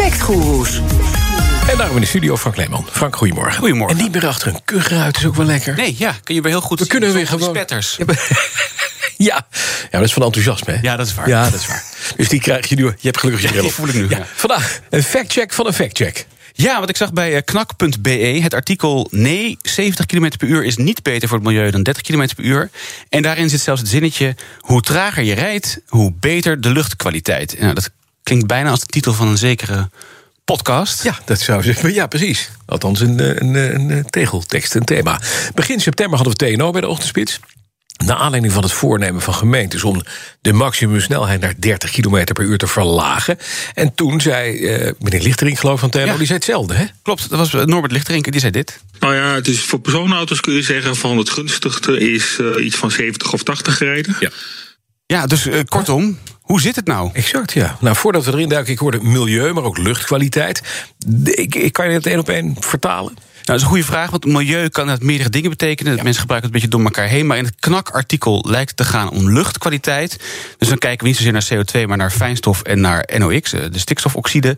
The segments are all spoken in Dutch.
Factgoeroes. En daarom in de studio Frank Leeman. Frank, goedemorgen. Goedemorgen. En niet meer achter een kuchruit is ook wel lekker. Nee, ja, kun je weer heel goed We zien kunnen weer gewoon... spetters. Ja, ja. ja, dat is van enthousiasme, hè? Ja, dat is waar. Ja, dat is waar. Dus die krijg je nu... Je hebt gelukkig je Ja, bril die op. voel ik nu, ja. Vandaag een factcheck van een factcheck. Ja, wat ik zag bij eh, knak.be, het artikel... nee, 70 km per uur is niet beter voor het milieu dan 30 km per uur. En daarin zit zelfs het zinnetje... hoe trager je rijdt, hoe beter de luchtkwaliteit. Nou, dat klinkt bijna als de titel van een zekere podcast. Ja, dat zou zeggen. Ja, precies. Althans, een, eh, een, een, een eh, tegeltekst, een thema. Begin september hadden we TNO bij de ochtendspits. Naar aanleiding van het voornemen van gemeentes om de maximumsnelheid naar 30 km per uur te verlagen. En toen zei eh, meneer Lichtering, geloof ik van TNO, Ja. die zei hetzelfde, hè? Klopt, dat was eh, Norbert Lichterinken, die zei dit. Nou ja, het is voor personenauto's kun je zeggen van het gunstigste is eh, iets van 70 of 80 gereden. Ja. Ja, dus eh, kortom, hoe zit het nou? Exact, ja. Nou, voordat we erin duiken, ik hoorde milieu, maar ook luchtkwaliteit. Ik, ik kan je het één op één vertalen. Nou, dat is een goede vraag, want milieu kan het meerdere dingen betekenen. Mensen gebruiken het een beetje door elkaar heen. Maar in het knakartikel lijkt het te gaan om luchtkwaliteit. Dus dan kijken we niet zozeer naar CO2, maar naar fijnstof en naar NOx, eh, de stikstofoxide.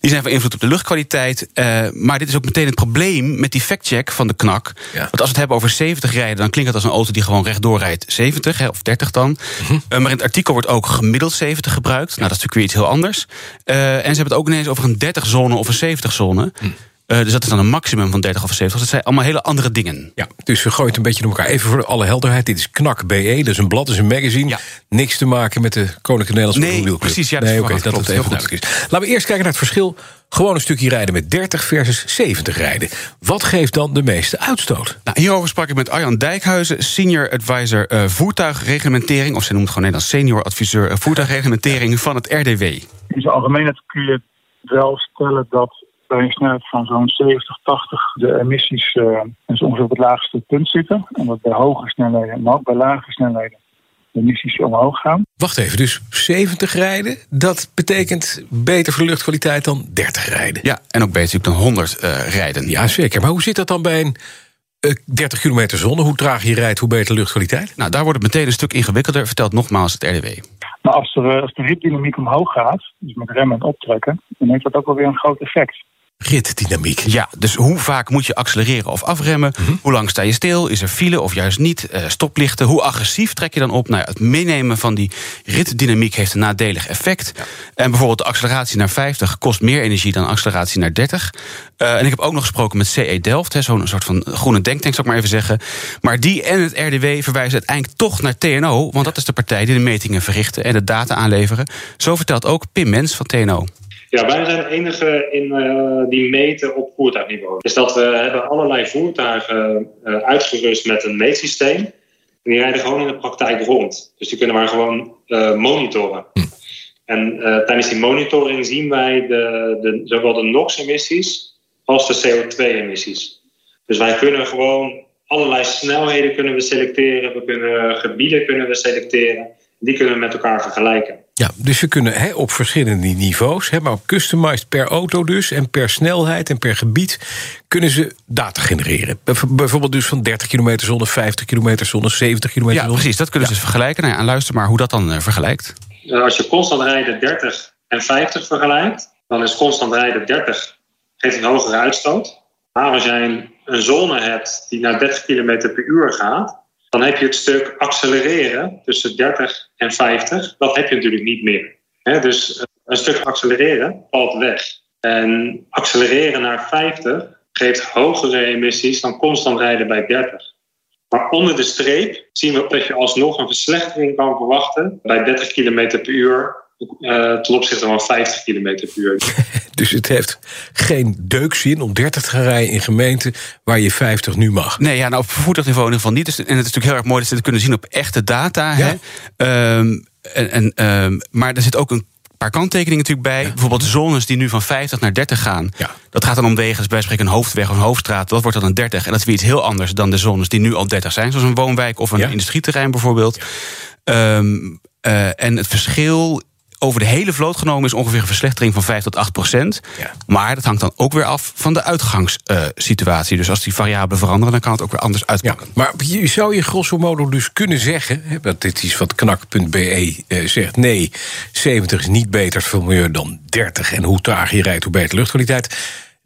Die zijn van invloed op de luchtkwaliteit. Eh, maar dit is ook meteen het probleem met die factcheck van de knak. Ja. Want als we het hebben over 70 rijden, dan klinkt dat als een auto die gewoon rechtdoor rijdt 70, hè, of 30 dan. Mhm. Eh, maar in het artikel wordt ook gemiddeld 70 gebruikt. Nou, dat is natuurlijk weer iets heel anders. En ze hebben het ook ineens over een 30-zone of een 70-zone. Hm. Eh, dus dat is dan een maximum van 30 of 70. Dus dat zijn allemaal hele andere dingen. Ja, dus we gooien het een beetje door elkaar. Even voor alle helderheid, dit is Knak BE, dat is een blad, dat is een magazine. Ja. Niks te maken met de Koninklijke Nederlandse Nee, precies, ja, dat is nee, oké, dat verwarrend, het even klopt, heel duidelijk is. Laten we eerst kijken naar het verschil. Gewoon een stukje rijden met 30 versus 70 rijden. Wat geeft dan de meeste uitstoot? Nou, hierover sprak ik met Arjan Dijkhuizen, senior advisor eh, voertuigreglementering. Of ze noemt het gewoon Nederlands senior adviseur eh, voertuigreglementering van het RDW. In zijn algemeenheid kun je wel stellen dat bij een snelheid van zo'n 70, 80 de emissies eh, dus ongeveer op het laagste punt zitten. En dat bij hoge snelheden, maar ook bij lage snelheden, de emissies omhoog gaan. Wacht even, dus 70 rijden, dat betekent beter voor de luchtkwaliteit dan 30 rijden. Ja, en ook beter natuurlijk dan 100 eh, rijden. Ja, zeker. Maar hoe zit dat dan bij een eh, 30 kilometer zonne? Hoe trager je rijdt, hoe beter de luchtkwaliteit? Nou, daar wordt het meteen een stuk ingewikkelder, vertelt nogmaals het RDW. Maar als, er, eh, als de ritdynamiek omhoog gaat, dus met remmen en optrekken, dan heeft dat ook wel weer een groot effect. Ritdynamiek. Ja, dus hoe vaak moet je accelereren of afremmen? Hoe lang sta je stil? Is er file of juist niet? Eh, stoplichten. Hoe agressief trek je dan op? Nou ja, het meenemen van die ritdynamiek heeft een nadelig effect. En bijvoorbeeld de acceleratie naar 50 kost meer energie dan acceleratie naar 30. Eh, en ik heb ook nog gesproken met CE Delft, hè, zo'n soort van groene denktank, zou ik maar even zeggen. Maar die en het RDW verwijzen uiteindelijk toch naar TNO, want dat is de partij die de metingen verrichten en de data aanleveren. Zo vertelt ook Pim Mens van TNO. Ja, wij zijn de enige in, eh, die meten op voertuigniveau. Dus dat we hebben allerlei voertuigen eh, uitgerust met een meetsysteem. En die rijden gewoon in de praktijk rond. Dus die kunnen maar gewoon eh, monitoren. En eh, tijdens die monitoring zien wij de, de, zowel de NOx-emissies als de CO2-emissies. Dus wij kunnen gewoon allerlei snelheden kunnen we selecteren. We kunnen gebieden kunnen we selecteren. Die kunnen we met elkaar vergelijken. Ja, dus we kunnen hè, op verschillende niveaus, hè, maar op customized per auto dus... en per snelheid en per gebied kunnen ze data genereren. Bijv- Bijvoorbeeld dus van 30 kilometer zone, 50 kilometer zone, 70 kilometer Ja, zone. precies, dat kunnen ze dus vergelijken. Nou ja, en luister maar hoe dat dan eh, vergelijkt. Nou, als je constant rijden 30 en 50 vergelijkt, dan is constant rijden 30 geeft een hogere uitstoot. Maar als jij een, een zone hebt die naar 30 km per uur gaat, dan heb je het stuk accelereren tussen 30 en 50. Dat heb je natuurlijk niet meer. Dus eh, een stuk accelereren valt weg. En accelereren naar 50 geeft hogere emissies dan constant rijden bij 30. Maar onder de streep zien we dat je alsnog een verslechtering kan verwachten bij 30 km per uur eh, ten opzichte van 50 km per uur. Dus het heeft geen deukzin om 30 te gaan rijden in gemeenten... waar je 50 nu mag. Nee, ja, nou, op voertuigniveau in ieder geval niet. Dus, en het is natuurlijk heel erg mooi dat ze het kunnen zien op echte data. Ja. Hè? Ehm, en, en, ehm, maar er zit ook een paar kanttekeningen natuurlijk bij. Bijvoorbeeld zones die nu van 50 naar 30 gaan. Ja. Dat gaat dan om wegen, dus bij spreken een hoofdweg of een hoofdstraat. Dat wordt dan een 30. En dat is weer iets heel anders dan de zones die nu al 30 zijn. Zoals een woonwijk of een industrieterrein bijvoorbeeld. Ehm, eh, en het verschil over de hele vloot genomen is ongeveer een verslechtering van 5 tot 8 procent. Ja. Maar dat hangt dan ook weer af van de uitgangssituatie. dus als die variabelen veranderen, dan kan het ook weer anders Ja, uitpakken. maar je zou je grosso modo dus kunnen zeggen... Hè, want dit is wat knak.be eh, zegt... nee, 70 is niet beter voor milieu dan 30... en hoe trager je rijdt, hoe beter luchtkwaliteit.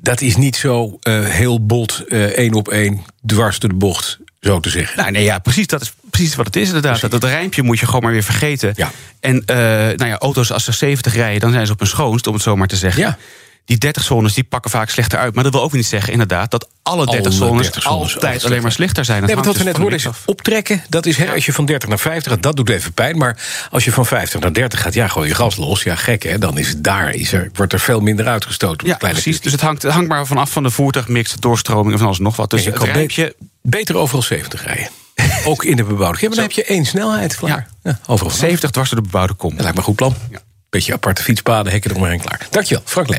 Dat is niet zo eh, heel bot, eh, één op één, dwars door de bocht, zo te zeggen. Nou, nee, ja, precies, dat is precies wat het is inderdaad. Dat, dat rijmpje moet je gewoon maar weer vergeten. Ja. En eh, nou ja, auto's als ze 70 rijden, dan zijn ze op hun schoonst, om het zo maar te zeggen. Ja. Die 30 zones die pakken vaak slechter uit. Maar dat wil ook niet zeggen, inderdaad, dat alle 30 Alle zones 30 zones altijd alleen maar slechter zijn. Dat Nee, want wat we hangt net dus hoorden is optrekken. Dat is hè, als je van 30 naar 50 gaat, dat doet even pijn. Maar als je van 50 naar 30 gaat, ja, gooi je gas los. Ja, gek hè, dan is het daar, is er, wordt er veel minder uitgestoten. op Ja, precies. Dus het hangt, het hangt maar vanaf van de voertuigmix, de doorstroming en van alles nog wat. Dus je het kan rijmpje, Beter overal 70 rijden. Ook in de bebouwde. Ja, maar dan heb je één snelheid klaar. Ja. overal. 70 dwars door de bebouwde kom. Dat lijkt me een goed plan. Beetje aparte fietspaden, hekken eromheen klaar. Dankjewel, Frank Lee.